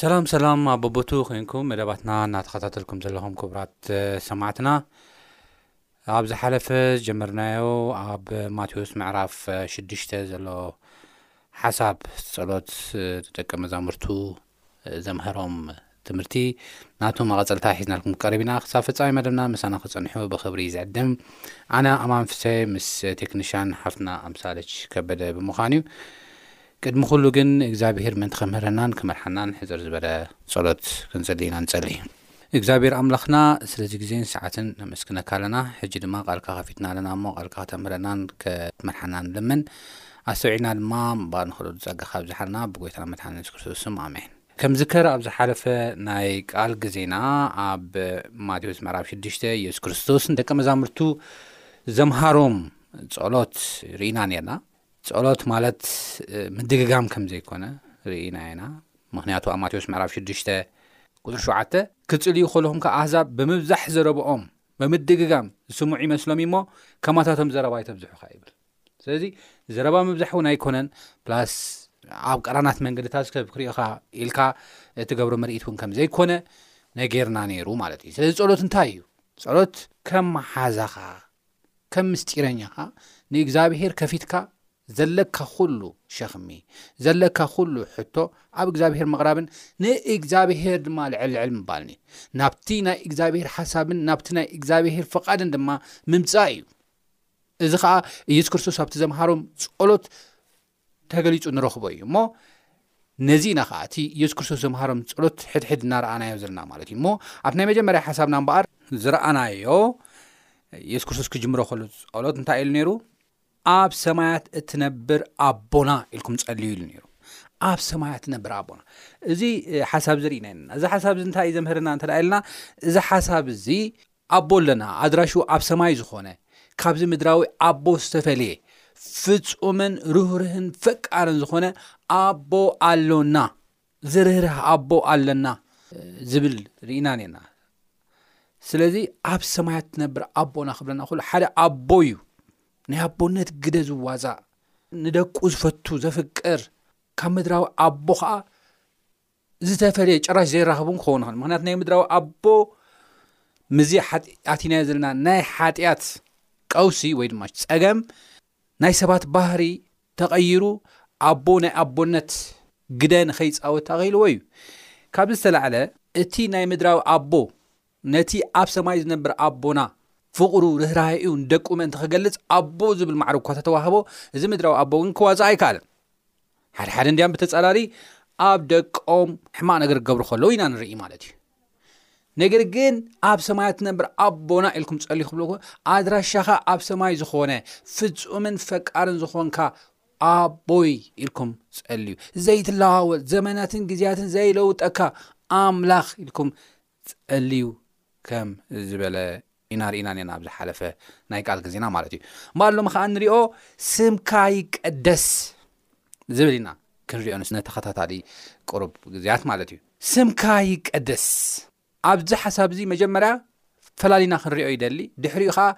ሰላም ሰላም ኣብ በቦቱ ኮንኩም መደባትና እናተኸታተልኩም ዘለኹም ክቡራት ሰማዕትና ኣብ ዝሓለፈ ዝጀመርናዮ ኣብ ማቴዎስ ምዕራፍ ሽዱሽተ ዘሎ ሓሳብ ፀሎት ደቂ መዛምርቱ ዘምሀሮም ትምህርቲ ናቱ መቐፀልታ ሒዝናልኩም ቀሪብ ኢና ክሳብ ፍፃሜ መደብና ምሳና ክፀንሑ ብክብሪ ዝዕድም ኣነ ኣማን ፍሰ ምስ ቴክኒሻን ሓፍትና ኣምሳለች ከበደ ብምዃን እዩ ቅድሚ ኩሉ ግን እግዚኣብሄር ምእንቲ ከምህረናን ክመርሓናን ሕፅር ዝበለ ፀሎት ክንፅሊ ኢና ንፀሊ እግዚኣብሔር ኣምላኽና ስለዚ ግዜን ሰዓትን ነመስግነካ ኣለና ሕጂ ድማ ቃልካ ከፊትና ኣለና እሞ ቃልካ ከተምህረናን ክትመርሓና ንልምን ኣስተውዒልና ድማ ምባር ንኽእለሉ ጸጋ ካብዝሓልና ብጎይታና መድሓን የሱስ ክርስቶስ ስም ኣሜን ከም ዝከር ኣብ ዝሓለፈ ናይ ቃል ግዜና ኣብ ማቴዎስ ምዕራብ 6 የሱስ ክርስቶስ ንደቂ መዛምርቱ ዘምሃሮም ጸሎት ርኢና ነርና ጸሎት ማለት ምድግጋም ከም ዘይኮነ ርኢና ኢና ምክንያቱ ኣብ ማቴዎስ ምዕራፍ ሽዱሽተ ቁጽሪ ሸውዓተ ክትጽልዩ ከለኹም ከኣ ኣህዛብ ብምብዛሕ ዘረብኦም ብምድግጋም ዝስምዑ ይመስሎም እዩ እሞ ከማታቶም ዘረባ ኣይተብዝሑ ከኣ ይብል ስለዚ ዘረባ ምብዛሕ እውን ኣይኮነን ፕላስ ኣብ ቀራናት መንገድታት ሰብ ክሪኢኻ ኢልካ እትገብሮ ምርኢት እውን ከም ዘይኮነ ነገርና ነይሩ ማለት እዩ ስለዚ ጸሎት እንታይ እዩ ጸሎት ከም መሓዛኻ ከም ምስጢረኛ ከኣ ንእግዚኣብሄር ከፊትካ ዘለካ ኩሉ ሸኽሚ፣ ዘለካ ኩሉ ሕቶ ኣብ እግዚኣብሄር ምቕራብን ንእግዚኣብሄር ድማ ልዕል ልዕል ምባልን እዩ። ናብቲ ናይ እግዚኣብሄር ሓሳብን ናብቲ ናይ እግዚኣብሄር ፍቓድን ድማ ምምጻእ እዩ። እዚ ኸኣ ኢየሱስ ክርስቶስ ኣብቲ ዘምሃሮም ጸሎት ተገሊጹ ንረኽቦ እዩ እሞ ነዚ ኢና ከኣ እቲ ኢየሱስ ክርስቶስ ዘምሃሮም ጸሎት ሕድሕድ እናረኣናዮ ዘለና ማለት እዩ እሞ ኣብ ናይ መጀመርያ ሓሳብና እምበኣር ዝረኣናዮ ኢየሱስ ክርስቶስ ክጅምሮ ከሉ ጸሎት እንታይ ኢሉ ነይሩ ኣብ ሰማያት እትነብር ኣቦና ኢልኩም ጸልዩ ኢሉ ነይሩ ኣብ ሰማያት እትነብር ኣቦና እዚ ሓሳብ እዚ ርኢና ኢና እዚ ሓሳብ እዚ እንታይ እዩ ዘምህርና እንተ ኢልና እዚ ሓሳብ እዚ ኣቦ ኣለና ኣድራሽኡ ኣብ ሰማይ ዝኾነ ካብዚ ምድራዊ ኣቦ ዝተፈልየ ፍጹምን ርህርህን ፈቃርን ዝኾነ ኣቦ ኣሎና ዝርህርህ ኣቦ ኣለና ዝብል ርኢና ኔርና ስለዚ ኣብ ሰማያት ትነብር ኣቦና ክብለና ኩሉ ሓደ ኣቦ እዩ ናይ ኣቦነት ግደ ዝዋዛእ ንደቁ ዝፈቱ ዘፍቅር ካብ ምድራዊ ኣቦ ከዓ ዝተፈለየ ጭራሽ ዘይራኸቡ ክኸውን ኸል ምክንያት ናይ ምድራዊ ኣቦ ምዚ ኣቲናዮ ዘለና ናይ ሓጢኣት ቀውሲ ወይ ድማ ፀገም ናይ ሰባት ባህሪ ተቐይሩ ኣቦ ናይ ኣቦነት ግደ ንኸይፃወት ኣኸኢልዎ እዩ ካብዚ ዝተላዕለ እቲ ናይ ምድራዊ ኣቦ ነቲ ኣብ ሰማይ ዝነብር ኣቦና ፍቕሩ ርህራሄኡ ንደቁ ምእንቲ ክገልጽ ኣቦ ዝብል ማዕርግ እኳ ተተዋህቦ እዚ ምድራዊ ኣቦ ግን ክዋጽእ ኣይከኣለን። ሓደ ሓደ እንዲያም ብተጻራሪ ኣብ ደቆም ሕማቕ ነገር ክገብሩ ከለዉ ኢና ንርኢ ማለት እዩ። ነገር ግን ኣብ ሰማያት ትነብር ኣቦና ኢልኩም ጸሊ ክብሎ ኣድራሻኻ ኣብ ሰማይ ዝኾነ ፍጹምን ፈቃርን ዝኾንካ ኣቦይ ኢልኩም ጸልዩ ዘይትለዋወጥ ዘመናትን ግዜያትን ዘይለውጠካ ኣምላኽ ኢልኩም ጸልዩ ከም ዝበለ ኢና ርኢና ኔርና ኣብ ዝሓለፈ ናይ ቃል ግዜና ማለት እዩ እምበኣር ሎሚ ከኣ ንሪኦ ስምካ ይቀደስ ዝብል ኢና ክንሪኦ ንስ ንተኸታታሊ ቅሩብ ግዜያት ማለት እዩ ስምካ ይቀደስ ኣብዚ ሓሳብ እዚ መጀመርያ ፈላሊና ክንሪኦ ይደሊ ድሕሪኡ ከዓ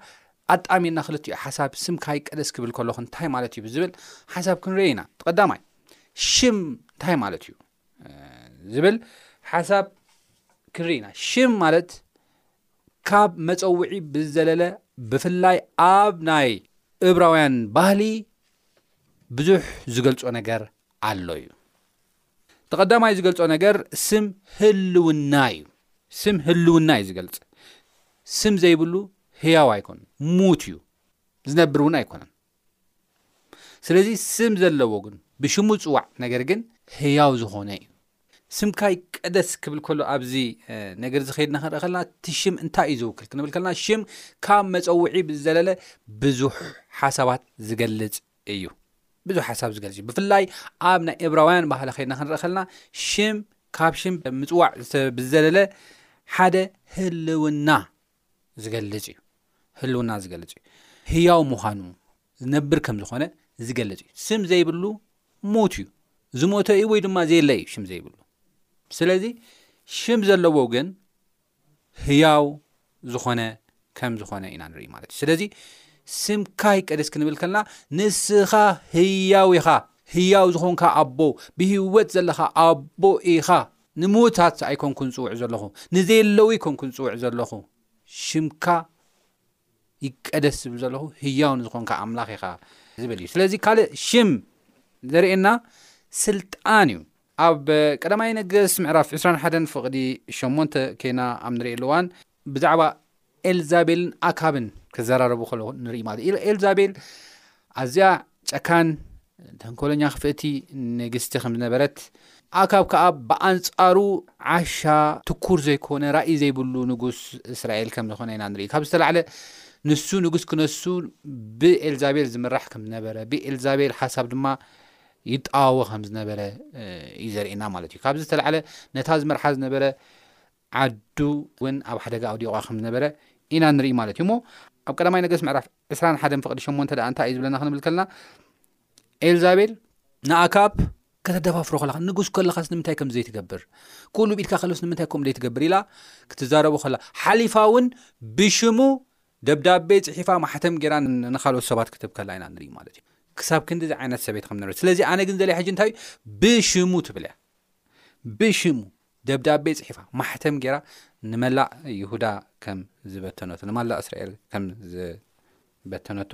ኣጣሚርና ክልትኡ ሓሳብ ስምካ ይቀደስ ክብል ከለኹ እንታይ ማለት እዩ ብዝብል ሓሳብ ክንሪኦ ኢና ተቀዳማይ ሽም እንታይ ማለት እዩ ዝብል ሓሳብ ክንርኢና ሽም ማለት ካብ መፀውዒ ብዝዘለለ ብፍላይ ኣብ ናይ እብራውያን ባህሊ ብዙሕ ዝገልፆ ነገር ኣሎ እዩ ተቐዳማይ ዝገልፆ ነገር ስም ህልውና እዩ ስም ህልውና እዩ ዝገልፅ ስም ዘይብሉ ህያው ኣይኮኑን ሙት እዩ ዝነብር እውን ኣይኮነን ስለዚ ስም ዘለዎ ግን ብሽሙ ዝጽዋዕ ነገር ግን ህያው ዝኾነ እዩ። ስምካ ይቀደስ ክብል ከሎ ኣብዚ ነገር እዚ ከይድና ክንርኢ ከለና እቲ ሽም እንታይ እዩ ዝውክል ክንብል ከለና ሽም ካብ መፀውዒ ብዝዘለለ ብዙሕ ሓሳባት ዝገልፅ እዩ ብዙሕ ሓሳብ ዝገልፅ እዩ ብፍላይ ኣብ ናይ እብራውያን ባህሊ ከይድና ክንርኢ ከለና ሽም ካብ ሽም ምፅዋዕ ብዝዘለለ ሓደ ህልውና ዝገልጽ እዩ ህልውና ዝገልጽ እዩ ህያው ምዃኑ ዝነብር ከም ዝኾነ ዝገልጽ እዩ ስም ዘይብሉ ሞት እዩ ዝሞተ እዩ ወይ ድማ ዘየለ እዩ ሽም ዘይብሉ ስለዚ ሽም ዘለዎ ግን ህያው ዝኾነ ከም ዝኾነ ኢና ንርኢ ማለት እዩ ስለዚ ስምካ ይቀደስ ክንብል ከለና ንስኻ ህያው ኢኻ ህያው ዝኾንካ ኣቦ ብህወት ዘለኻ ኣቦ ኢኻ ንምዉታት ኣይኮንኩን ዝጽውዕ ዘለኹ፣ ንዘየለዉይ ኮንኩ ዝጽውዕ ዘለኹ፣ ሽምካ ይቀደስ ዝብል ዘለኹ፣ ህያው ንዝኾንካ ኣምላኽ ኢኻ ዝብል እዩ። ስለዚ ካልእ ሽም ዘርእየና ስልጣን እዩ። ኣብ ቀዳማይ ነገስት ምዕራፍ ዕስራን ሓደን ፍቕዲ ሸሞንተ ኴና ኣብ ንርእየሉ እዋን ብዛዕባ ኤልዛቤልን ኣካብን ክዘራረቡ ከለዉ ንርኢ ማለት እዩ ኤልዛቤል ኣዝያ ጨካን ተንኮለኛ ክፍእቲ ንግስቲ ከም ዝነበረት ኣካብ ከዓ ብኣንጻሩ ዓሻ ትኩር ዘይኮነ ራእይ ዘይብሉ ንጉስ እስራኤል ከም ዝኾነ ኢና ንርኢ ካብ ዝተላዕለ ንሱ ንጉስ ክነሱ ብኤልዛቤል ዝምራሕ ከም ዝነበረ ብኤልዛቤል ሓሳብ ድማ ይጠዋወ ከም ዝነበረ እዩ ዘርእና ማለት እዩ ካብዚ ዝተላዕለ ነታ ዝመርሓ ዝነበረ ዓዱ ውን ኣብ ሓደጋ ኣውዲቑዋ ከም ዝነበረ ኢና ንርኢ ማለት እዩ እሞ ኣብ ቀዳማይ ነገስ ምዕራፍ ዕስራን ሓደን ፍቕዲ ሸሞንተ ደኣ እንታይ እዩ ዝብለና ክንብል ከለና ኤልዛቤል ንኣካብ ከተደፋፍሮ ከለካ ንጉስ ከለካስ ንምንታይ ከምዚ ዘይትገብር ኩሉ ቢትካ ከሎስ ንምንታይ ከምኡ ዘይትገብር ኢላ ክትዛረቡ ከላ ሓሊፋ እውን ብሽሙ ደብዳቤ ፅሒፋ ማሕተም ጌራ ንካልኦት ሰባት ክትብ ከላ ኢና ንርኢ ማለት እዩ ክሳብ ክንዲ እዚ ዓይነት ሰበይት ከም ንርኢ ስለዚ ኣነ ግን ዘለ ሕጂ እንታይ እዩ ብሽሙ ትብል እያ ብሽሙ ደብዳቤ ጽሒፋ ማሕተም ጌራ ንመላእ ይሁዳ ከም ዝበተነቶ ንማላእ እስራኤል ከም ዝበተነቶ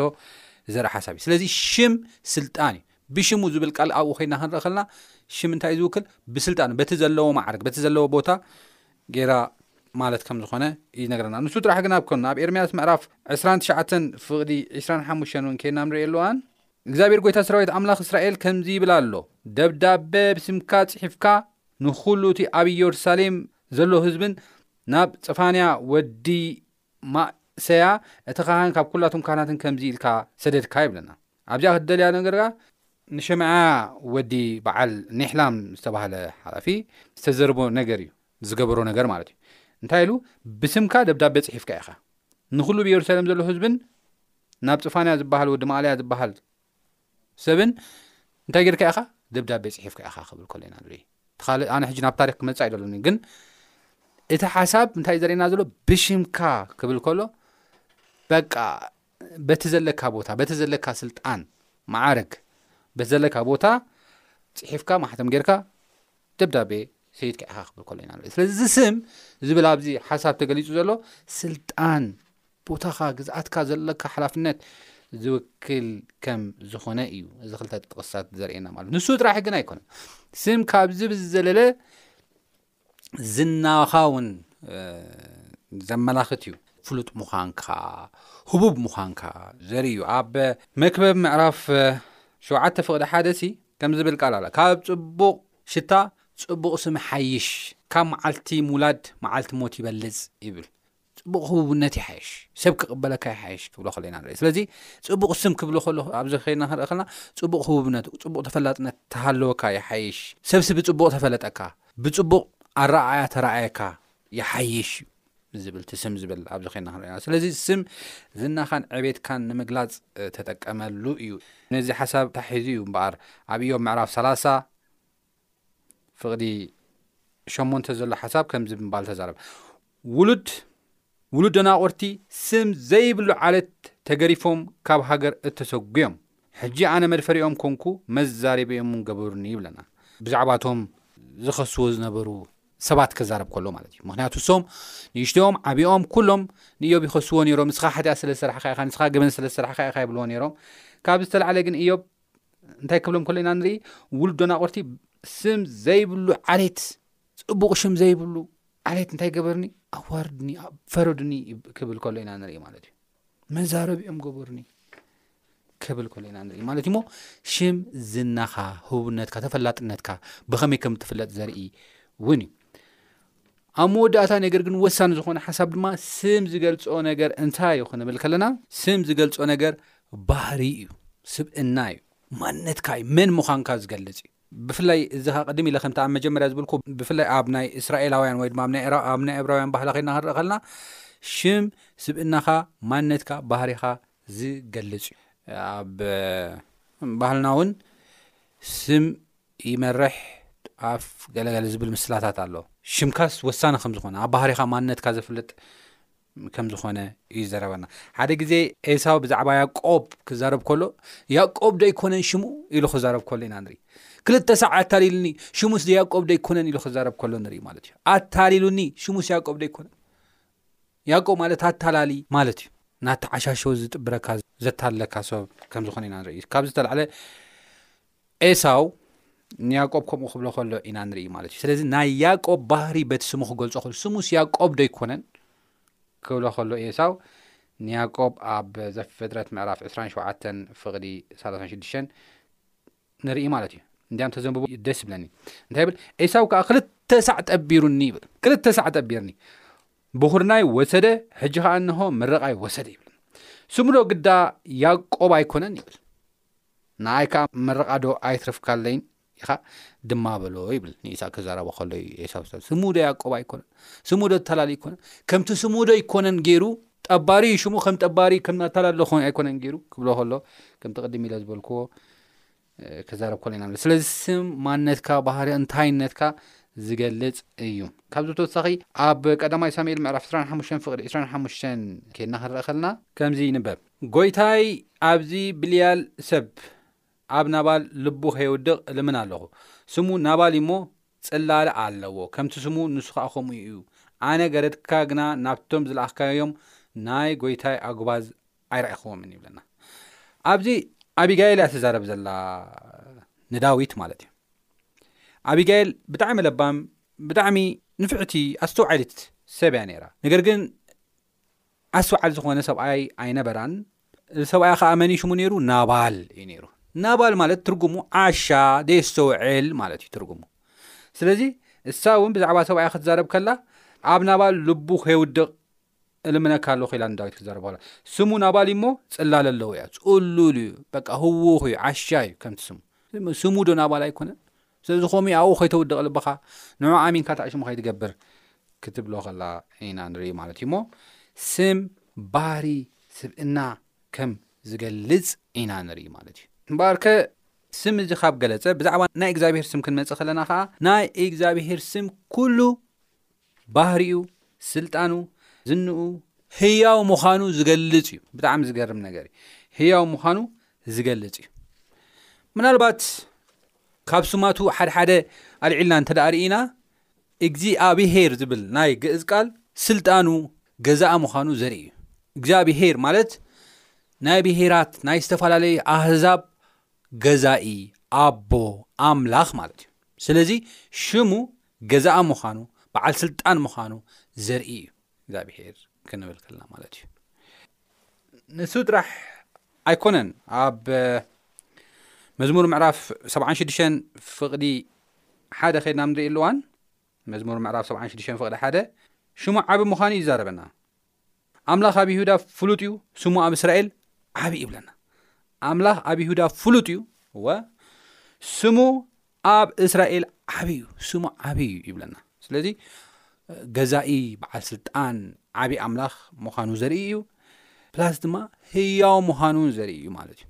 ዘርኢ ሓሳብ እዩ ስለዚ ሽም ስልጣን እዩ ብሽሙ ዝብል ቃል ኣብኡ ኮይና ክንርኢ ከለና ሽም እንታይ እዩ ዝውክል ብስልጣን በቲ ዘለዎ ማዕርግ በቲ ዘለዎ ቦታ ጌራ ማለት ከም ዝኾነ ይነግረና ንሱ ጥራሕ ግን ኣብ ኮን ኣብ ኤርምያስ ምዕራፍ 29 ፍቕዲ 25 እውን ከይና ንሪኦ ኣለዋን እግዚኣብሔር ጎይታ ሰራዊት ኣምላኽ እስራኤል ከምዚ ይብል ኣሎ ደብዳበ ብስምካ ጽሒፍካ ንዅሉ እቲ ኣብ ኢየሩሳሌም ዘሎ ህዝብን ናብ ጽፋንያ ወዲ ማእሰያ እቲ ኻህን ካብ ኵላቶም ካህናትን ከምዚ ኢልካ ሰደድካ ይብለና፣ ኣብዚኣ ኽትደልያ ነገር ከኣ፣ ንሸማያ ወዲ በዓል ኔሕላም ዝተባህለ ሓላፊ ዝተዘርቦ ነገር እዩ፣ ዝገበሮ ነገር ማለት እዩ፣ እንታይ ኢሉ፣ ብስምካ ደብዳበ ጽሒፍካ ኢኻ፣ ንዅሉ ኣብ ኢየሩሳሌም ዘሎ ህዝብን ናብ ጽፋንያ ዝበሃል ወዲ ማእለያ ዝበሃል ሰብን እንታይ ጌርካ ኢኻ ደብዳቤ ጽሒፍካ ኢኻ ክብል ከሎ ኢና ንርኢ እቲ ካልእ ኣነ ሕጂ ናብ ታሪክ ክመጽእ ኣይደለኒ ግን እቲ ሓሳብ እንታይ እዩ ዘርእና ዘሎ ብሽምካ ክብል ከሎ በቃ በቲ ዘለካ ቦታ በቲ ዘለካ ስልጣን መዓርግ በቲ ዘለካ ቦታ ፅሒፍካ ማሕተም ጌርካ ደብዳቤ ሰይድካ ኢኻ ክብል ከሎ ኢና ንርኢ ስለዚ እዚ ስም ዝብል ኣብዚ ሓሳብ ተገሊፁ ዘሎ ስልጣን ቦታኻ፣ ግዝኣትካ፣ ዘለካ ሓላፍነት ዝውክል ከም ዝኾነ እዩ እዚ ክልተ ጥቕስታት ዘርእየና ማለት ንሱ ጥራሕ ግን ኣይኮነን ስም ካብዚ ብዝዘለለ ዝናኻ እውን ዘመላኽት እዩ ፍሉጥ ምዃንካ ህቡብ ምዃንካ ዘርኢ እዩ ኣብ መክበብ ምዕራፍ ሸውዓተ ፍቕዲ ሓደ ሲ ከም ዝብል ቃል ኣላ ካብ ፅቡቕ ሽታ ፅቡቕ ስም ሓይሽ ካብ መዓልቲ ምውላድ መዓልቲ ሞት ይበልፅ ይብል ጽቡቕ ህቡብነት ይሓይሽ፣ ሰብ ክቕበለካ ይሓይሽ ክብሎ ከሎ ኢና ንርኢ። ስለዚ ጽቡቕ ስም ክብሎ ከሎ ኣብዚ ከይና ክንርኢ ከለና ጽቡቕ ህቡብነት፣ ጽቡቕ ተፈላጥነት ተሃለወካ ይሓይሽ፣ ሰብሲ ብጽቡቕ ተፈለጠካ፣ ብጽቡቕ ኣረኣእያ ተራእየካ ይሓይሽ እዩ ዝብል እቲ ስም ዝብል ኣብዚ ከይና ክንርኢ ኢና። ስለዚ ስም ዝናኻን ዕቤትካን ንምግላጽ ተጠቀመሉ እዩ። ነዚ ሓሳብ ተታሒዙ እዩ እምበኣር ኣብ ኢዮብ ምዕራፍ ሰላሳ ፍቕዲ ሸሞንተ ዘሎ ሓሳብ ከምዚ ብምባል ተዛረብ ውሉድ ውሉድ ደናቑርቲ ስም ዘይብሉ ዓለት ተገሪፎም ካብ ሃገር እተሰጉዮም ሕጂ ኣነ መድፈሪኦም ኮንኩ መዛሪበኦም እውን ገበሩኒ ይብለና ብዛዕባ እቶም ዝኸስዎ ዝነበሩ ሰባት ከዛረብ ከሎ ማለት እዩ ምክንያቱ እሶም ንእሽተኦም ዓብኦም ኩሎም ንእዮብ ይኸስዎ ነይሮም ንስኻ ሓጢኣት ስለ ዝሰራሕካ ኢኻ ንስኻ ገበን ስለ ዝሰራሕካ ኢኻ ይብልዎ ነይሮም ካብ ዝተላዕለ ግን እዮብ እንታይ ክብሎም ከሎ ኢና ንርኢ ውሉድ ዶናቑርቲ ስም ዘይብሉ ዓሌት ፅቡቕ ሽም ዘይብሉ ዓሌት እንታይ ገበርኒ ኣዋርድኒ ፈረድኒ ክብል ከሎ ኢና ንርኢ ማለት እዩ መዛረቢኦም ገበርኒ ክብል ከሎ ኢና ንርኢ ማለት እዩ ሞ ሽም ዝናኻ ህውነትካ ተፈላጥነትካ ብኸመይ ከም ትፍለጥ ዘርኢ እውን እዩ ኣብ መወዳእታ ነገር ግን ወሳኒ ዝኾነ ሓሳብ ድማ ስም ዝገልጾ ነገር እንታይ እዩ ክንብል ከለና ስም ዝገልጾ ነገር ባህሪ እዩ፣ ስብእና እዩ፣ ማንነትካ እዩ፣ መን ምዃንካ ዝገልጽ እዩ። ብፍላይ እዚ ከኣ ቅድም ኢለ ከምቲ ኣብ መጀመርያ ዝብልኩ ብፍላይ ኣብ ናይ እስራኤላውያን ወይ ድማ ኣብ ናይ እብራውያን ባህሊ ከድና ክንርኢ ከለና ሽም ስብእናኻ፣ ማንነትካ፣ ባህሪኻ ዝገልጽ እዩ። ኣብ ባህልና እውን ስም ይመርሕ ጣፍ ገለገለ ዝብል ምስላታት ኣሎ ሽምካስ ወሳኒ ከም ዝኾነ ኣብ ባህሪኻ ማንነትካ ዘፍልጥ ከም ዝኾነ እዩ ዝዘረበና ሓደ ግዜ ኤሳው ብዛዕባ ያቆብ ክዛረብ ከሎ ያቆብ ደይኮነን ሽሙ ኢሉ ክዛረብ ከሎ ኢና ንርኢ ክልተ ሳዕ ኣታሊልኒ ሽሙስ ያቆብ ደይኮነን ኢሉ ክዛረብ ከሎ ንርኢ ማለት እዩ ኣታሊሉኒ ሽሙስ ያቆብ ደይኮነን ያቆብ ማለት ኣታላሊ ማለት እዩ ናተዓሻሸው ዝጥብረካ ዘታለካ ሰብ ከም ዝኾነ ኢና ንርኢ ካብ ዝተላዕለ ኤሳው ንያቆብ ከምኡ ክብሎ ከሎ ኢና ንርኢ ማለት እዩ ስለዚ ናይ ያቆብ ባህሪ በቲ ስሙ ክገልጾ ክል ስሙስ ያቆብ ዶ ይኮነን ክብሎ ከሎ ኤሳው ንያቆብ ኣብ ዘፍጥረት ምዕራፍ 27 ፍቕዲ 36 ንርኢ ማለት እዩ እንዲያም ተዘንብቡ ደስ ይብለኒ እንታይ ይብል ኤሳው ከዓ ክልተ ሳዕ ጠቢሩኒ ይብል ክልተ ሳዕ ጠቢርኒ ብኹርናይ ወሰደ ሕጂ ከዓ እንሆ ምረቓይ ወሰደ ይብል ስምዶ ግዳ ያቆብ ኣይኮነን ይብል ንኣይ ከኣ ምርቓ ዶ ኣይትርፍካለይን ኢኻ ድማ በሎ ይብል ንኢሳው ክዛረቦ ከሎ እዩ ኤሳው ዝተ ስሙ ዶ ያዕቆብ ኣይኮነን ስሙ ዶ ተላሊ ኣይኮነን ከምቲ ስሙ ዶ ኣይኮነን ገይሩ ጠባሪ እዩ ሽሙ ከም ጠባሪ ከም ኣታላሊ ዶ ኮነ ኣይኮነን ገይሩ ክብሎ ከሎ ከምቲ ቅድም ኢለ ዝበልክዎ ክዛረብ ከሎ ኢና ስለዚ ስም ማንነትካ ባህሪ እንታይነትካ ዝገልጽ እዩ ካብዚ ተወሳኺ ኣብ ቀዳማይ ሳሙኤል ምዕራፍ 25 ፍቅዲ 25 ኬድና ክንርኢ ከለና ከምዚ ይንበብ ጎይታይ ኣዚ ብልያል ሰብ ኣብ ናባል ልቡ ከይውድቅ እልምን ኣለኩ ስሙ ናባል እዩ እሞ ጽላለ ኣለዎ ከምቲ ስሙ ንሱ ከኣ ከምኡ እዩ ኣነ ገረድካ ግና ናብቶም ዝለኣክካዮም ናይ ጎይታይ ኣጉባዝ ኣይረኣኩዎምን ይብለና ኣብዚ ኣቢጋይል እያ ትዛረብ ዘላ ንዳዊት ማለት እዩ ኣቢጋይል ብጣዕሚ ለባም ብጣዕሚ ንፍዕቲ ኣስተውዓሊት ሰብ እያ ነይራ ነገር ግን ኣስውዓል ዝኾነ ሰብኣይ ኣይነበራን እዚ ሰብኣያ ከኣ መን እዩ ሽሙ ነይሩ ናባል እዩ ነይሩ ናባል ማለት ትርጉሙ ዓሻ ደየስተውዕል ማለት እዩ ትርጉሙ ስለዚ እሳ እውን ብዛዕባ ሰብኣያ ክትዛረብ ከላ ኣብ ናባል ልቡ ከይውድቕ እልምነካ ኣለኹ ኢላ ንዳዊት ክትዛረብ ላ ስሙ ናባል እሞ ፅላለ ኣለዎ እያ ፅሉል እዩ በቃ ህውኽ እዩ ዓሻ እዩ ከምቲ ስሙ ስሙ ዶ ናባል ኣይኮነን ስለዚ ኮሚዩ ኣብኡ ከይተውድቕ ልብኻ ንዑ ኣሚንካ ታኣሽሙ ከይትገብር ክትብሎ ከላ ኢና ንርኢ ማለት እዩ እሞ ስም ባህሪ ስብእና ከም ዝገልጽ ኢና ንርኢ ማለት እዩ እምበኣርከ ስም እዚ ካብ ገለጸ ብዛዕባ ናይ እግዚኣብሄር ስም ክንመጽእ ከለና ከዓ ናይ እግዚኣብሄር ስም ኩሉ ባህሪኡ ስልጣኑ ዝንኡ ህያው ምዃኑ ዝገልጽ እዩ ብጣዕሚ ዝገርም ነገር እዩ ህያው ምዃኑ ዝገልጽ እዩ ምናልባት ካብ ስማቱ ሓድሓደ ኣልዒልና እንተ ርኢና፣ እግዚኣቢሄር ዝብል ናይ ግእዝ ቃል ስልጣኑ ገዛኢ ምዃኑ ዘርኢ እዩ። እግዚኣቢሄር ማለት ናይ ብሄራት፣ ናይ ዝተፈላለዩ ኣህዛብ ገዛኢ፣ ኣቦ፣ ኣምላኽ ማለት እዩ። ስለዚ ሽሙ ገዛኢ ምዃኑ፣ በዓል ስልጣን ምዃኑ ዘርኢ እዩ። እግዚኣብሄር ክንብል ከለና ማለት እዩ ንሱ ጥራሕ ኣይኮነን ኣብ መዝሙር ምዕራፍ 76 ፍቕዲ ሓደ ከድና ንርኢ ኣለዋን መዝሙር ምዕራፍ 76 ፍቕዲ ሓደ ሽሙ ዓብ ምዃኑ እዩ ይዛረበና ኣምላኽ ኣብ ይሁዳ ፍሉጥ እዩ ስሙ ኣብ እስራኤል ዓብእ ይብለና ኣምላኽ ኣብ ይሁዳ ፍሉጥ እዩ እወ ስሙ ኣብ እስራኤል ዓብይ እዩ ስሙ ዓብይ እዩ ይብለና ስለዚ ገዛኢ በዓል ስልጣን ዓብዪ ኣምላኽ ምዃኑ ዘርኢ እዩ ፕላስ ድማ ህያው ምዃኑን ዘርኢ እዩ ማለት እዩ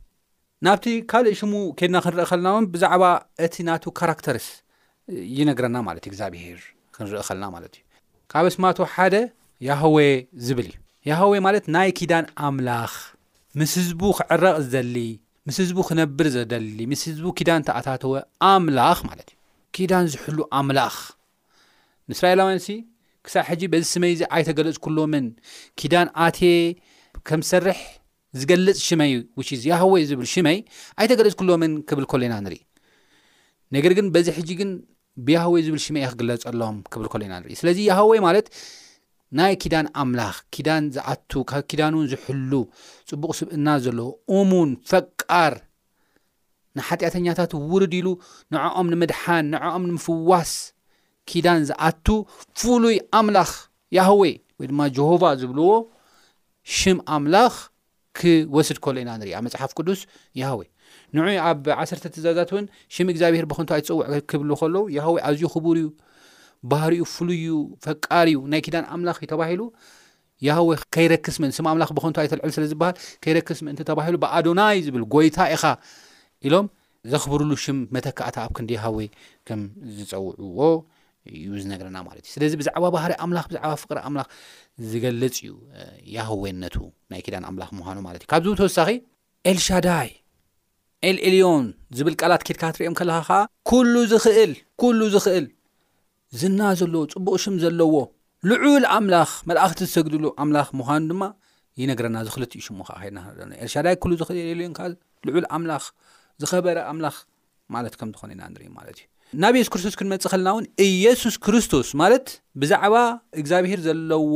ናብቲ ካልእ ሽሙ ኬድና ክንርኢ ከለና እውን ብዛዕባ እቲ ናቱ ካራክተርስ ይነግረና ማለት እዩ እግዚኣብሄር ክንርኢ ከለና ማለት እዩ ካብ ስማቱ ሓደ ያህወ ዝብል እዩ ያህወ ማለት ናይ ኪዳን ኣምላኽ ምስ ህዝቡ ክዕረቕ ዝደሊ ምስ ህዝቡ ክነብር ዘደሊ ምስ ህዝቡ ኪዳን ተኣታተወ ኣምላኽ ማለት እዩ። ኪዳን ዝሕሉ ኣምላኽ። ንእስራኤላውያንሲ ክሳዕ ሕጂ በዚ ስመይ እዚ ኣይተገለጽኩሎምን፣ ኪዳን ኣትየ ከም ዝሰርሕ ዝገልጽ ሽመይ which is ያህወ ዝብል ሽመይ ኣይተገለጽኩሎምን ክብል ከሎ ኢና ንርኢ። ነገር ግን በዚ ሕጂ ግን ብያህወ ዝብል ሽመ እየ ክግለጸሎም ክብል ከሎ ኢና ንርኢ ስለዚ ያህወ ማለት ናይ ኪዳን ኣምላኽ ኪዳን ዝኣቱ ካብ ኪዳኑን ዝሕሉ ጽቡቕ ስብእና ዘለዎ እሙን ፈቃር ንሓጢኣተኛታት ውርድ ኢሉ ንዕኦም ንምድሓን ንዕኦም ንምፍዋስ ኪዳን ዝኣቱ ፍሉይ ኣምላኽ ያህወ ወይ ድማ ጀሆቫ ዝብልዎ ሽም ኣምላኽ ክወስድ ከሎ ኢና ንርኢ። ኣብ መጽሓፍ ቅዱስ ያህዌ ንዑ ኣብ ዓሰርተ ትእዛዛት እውን ሽም እግዚኣብሄር ብኸንቱ ኣይትጸውዕ ክብሉ ከለዉ ያህዌ ኣዝዩ ክቡር እዩ፣ ባህሪኡ ፍሉይ እዩ፣ ፈቃር እዩ፣ ናይ ኪዳን ኣምላኽ እዩ ተባሂሉ ያህዌ ከይረክስ ምን ስም ኣምላኽ ብኸንቱ ኣይተልዕል ስለ ዝበሃል ከይረክስ ምእንቲ ተባሂሉ ብኣዶናይ ዝብል ጎይታ ኢኻ ኢሎም ዘኽብርሉ ሽም መተካእታ ኣብ ክንዲ ያሃዌ ከም ዝጸውዕዎ እዩ ዝነግረና ማለት እዩ ስለዚ ብዛዕባ ባህሪ ኣምላኽ ብዛዕባ ፍቅሪ ኣምላኽ ዝገልጽ እዩ ያህዌነቱ ናይ ኪዳን ኣምላኽ ምዃኑ ማለት እዩ ካብዚ ተወሳኺ ኤልሻዳይ ኤልኤልዮን ዝብል ቃላት ኬድካ ክትሪኦም ከለኻ ከዓ ኩሉ ዝኽእል ኩሉ ዝኽእል ዝና ዘለዎ ጽቡቕ ሽም ዘለዎ ልዑል ኣምላኽ መላእኽቲ ዝሰግድሉ ኣምላኽ ምዃኑ ድማ ይነግረና እዚ ክልቲኡ ሽሙ ከዓ ከድና ክንርዳእ ኤልሻዳይ ኩሉ ዝኽእል የልዮን ከዓ ልዑል ኣምላኽ ዝኸበረ ኣምላኽ ማለት ከም ዝኾነ ኢና ንርኢ ማለት እዩ ናብ የሱስ ክርስቶስ ክንመፅእ ከለና እውን ኢየሱስ ክርስቶስ ማለት ብዛዕባ እግዚኣብሄር ዘለዎ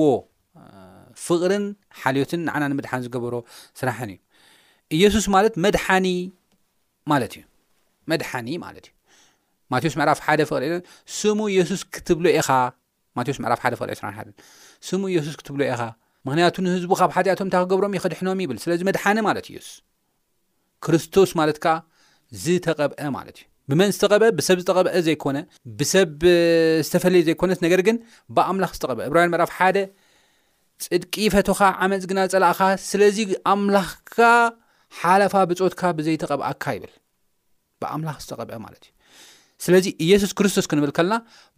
ፍቕርን ሓልዮትን ንዓና ንምድሓን ዝገበሮ ስራሕን እዩ ኢየሱስ ማለት መድሓኒ ማለት እዩ መድሓኒ ማለት እዩ ማቴዎስ ምዕራፍ ሓደ ፍቅሪ ኢለን ስሙ የሱስ ክትብሎ ኢኻ ማቴዎስ ምዕራፍ ሓደ ፍቅሪ 21 ስሙ የሱስ ክትብሎ ኢኻ ምክንያቱ ንህዝቡ ካብ ሓጢኣቶም እንታይ ክገብሮም እዩ ክድሕኖም ይብል ስለዚ መድሓኒ ማለት እዩ የሱስ ክርስቶስ ማለት ከዓ ዝተቐብአ ማለት እዩ ብመን ዝተቐብአ ብሰብ ዝተቐብአ ዘይኮነ ብሰብ ዝተፈለየ ዘይኮነስ ነገር ግን ብኣምላኽ ዝተቐብአ እብራውያን ምዕራፍ ሓደ ጽድቂ ይፈትኻ ዓመጽ ግና ጸላእኻ ስለዚ ኣምላኽካ ሓለፋ ብጾትካ ብዘይ ተቐብኣካ ይብል ብኣምላኽ ዝተቐብአ ማለት እዩ ስለዚ ኢየሱስ ክርስቶስ ክንብል ከልና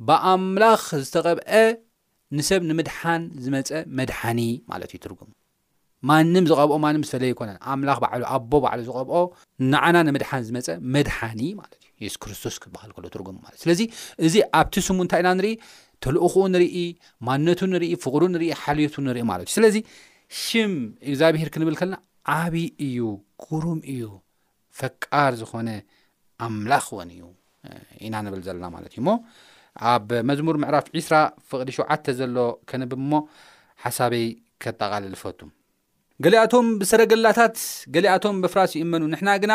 ብኣምላኽ ዝተቐብአ ንሰብ ንምድሓን ዝመጸ መድሓኒ ማለት እዩ ትርጉሙ ማንም ዝቐብኦ ማንም ዝተለየ ይኮነን ኣምላኽ ባዕሉ ኣቦ ባዕሉ ዝቐብኦ ንዓና ንምድሓን ዝመጸ መድሓኒ ማለት እዩ የሱስ ክርስቶስ ክበሃል ከሎ ትርጉሙ ማለት ስለዚ እዚ ኣብቲ ስሙ እንታይ ኢና ንርኢ ተልእኹኡ ንርኢ፣ ማንነቱ ንርኢ፣ ፍቕሩ ንርኢ፣ ሓልዮቱ ንርኢ ማለት እዩ። ስለዚ ሽም እግዚኣብሄር ክንብል ከለና ዓብዪ እዩ፣ ግሩም እዩ፣ ፈቃር ዝኾነ ኣምላኽ ወን እዩ ኢና ንብል ዘለና ማለት እዩ እሞ ኣብ መዝሙር ምዕራፍ ዒስራ ፍቕዲ ሸውዓተ ዘሎ ከንብብ እሞ ሓሳበይ ከጠቓልል እፈቱ። ገሊኣቶም ብሰረገላታት ገሊኣቶም በፍራስ ይእመኑ ንሕና ግና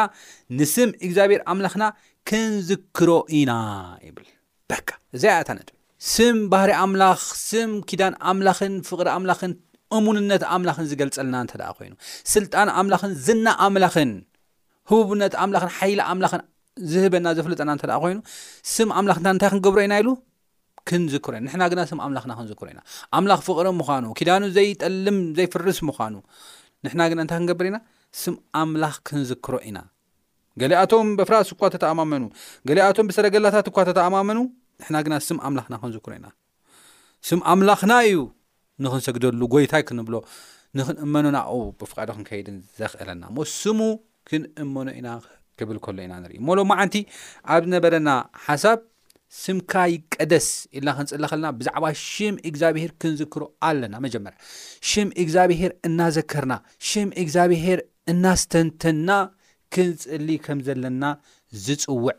ንስም እግዚኣብሔር ኣምላኽና ክንዝክሮ ኢና ይብል በቃ እዚኣ እያ እታ ነጥቢ ስም ባህሪ ኣምላኽ ስም ኪዳን ኣምላኽን ፍቕሪ ኣምላኽን እሙንነት ኣምላኽን ዝገልጸልና እንተ ደኣ ኮይኑ ስልጣን ኣምላኽን ዝና ኣምላኽን ህቡብነት ኣምላኽን ሓይሊ ኣምላኽን ዝህበና ዘፍልጠና እንተ ደኣ ኮይኑ ስም ኣምላኽ እንታ እንታይ ክንገብሮ ኢና ኢሉ ክንዝክሮ ኢና። ንሕና ግና ስም ኣምላኽና ክንዝክሮ ኢና። ኣምላኽ ፍቕሪ ምዃኑ፣ ኪዳኑ ዘይጠልም ዘይፍርስ ምዃኑ፣ ንሕና ግና እንታይ ክንገብር ኢና? ስም ኣምላኽ ክንዝክሮ ኢና። ገሊኣቶም በፍራስ እኳ ተተኣማመኑ፣ ገሊኣቶም ብሰረገላታት እኳ ተተኣማመኑ፣ ንሕና ግና ስም ኣምላኽና ክንዝክሮ ኢና። ስም ኣምላኽና እዩ ንኽንሰግደሉ ጐይታይ ክንብሎ ንኽንእመኖን ኣብኡ ብፍቓዱ ክንከይድን ዘኽእለና እሞ ስሙ ክንእመኖ ኢና ክብል ከሎ ኢና ንርኢ እሞ ሎማዓንቲ ኣብ ዝነበረና ሓሳብ ስምካ ይቀደስ ኢልና ክንጽለ ከለና ብዛዕባ ሽም እግዚኣብሄር ክንዝክሮ ኣለና መጀመርያ ሽም እግዚኣብሄር እናዘከርና ሽም እግዚኣብሄር እናስተንተና ክንጽሊ ከም ዘለና ዝጽውዕ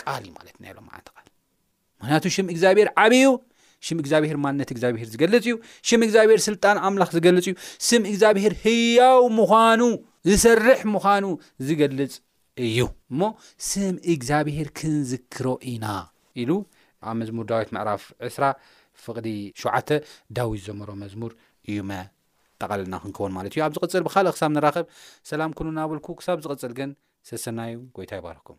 ቃል እዩ ማለት ናይ ሎማዓንቲ ቃል ምክንያቱ ሽም እግዚኣብሔር ዓብ እዩ ሽም እግዚኣብሔር ማንነት እግዚኣብሔር ዝገልፅ እዩ ሽም እግዚኣብሔር ስልጣን ኣምላኽ ዝገልፅ እዩ ስም እግዚኣብሔር ህያው ምዃኑ ዝሰርሕ ምዃኑ ዝገልፅ እዩ እሞ ስም እግዚኣብሔር ክንዝክሮ ኢና ኢሉ ኣብ መዝሙር ዳዊት ምዕራፍ ዕስራ ፍቕዲ ሸተ ዳዊት ዘመሮ መዝሙር እዩ መ ጠቓለልና ክንከውን ማለት እዩ ኣብ ዝቕፅል ብካልእ ክሳብ ንራኸብ ሰላም ኩኑ ናበልኩ ክሳብ ዝቕፅል ግን ሰሰናዩ ጎይታ ይባርኩም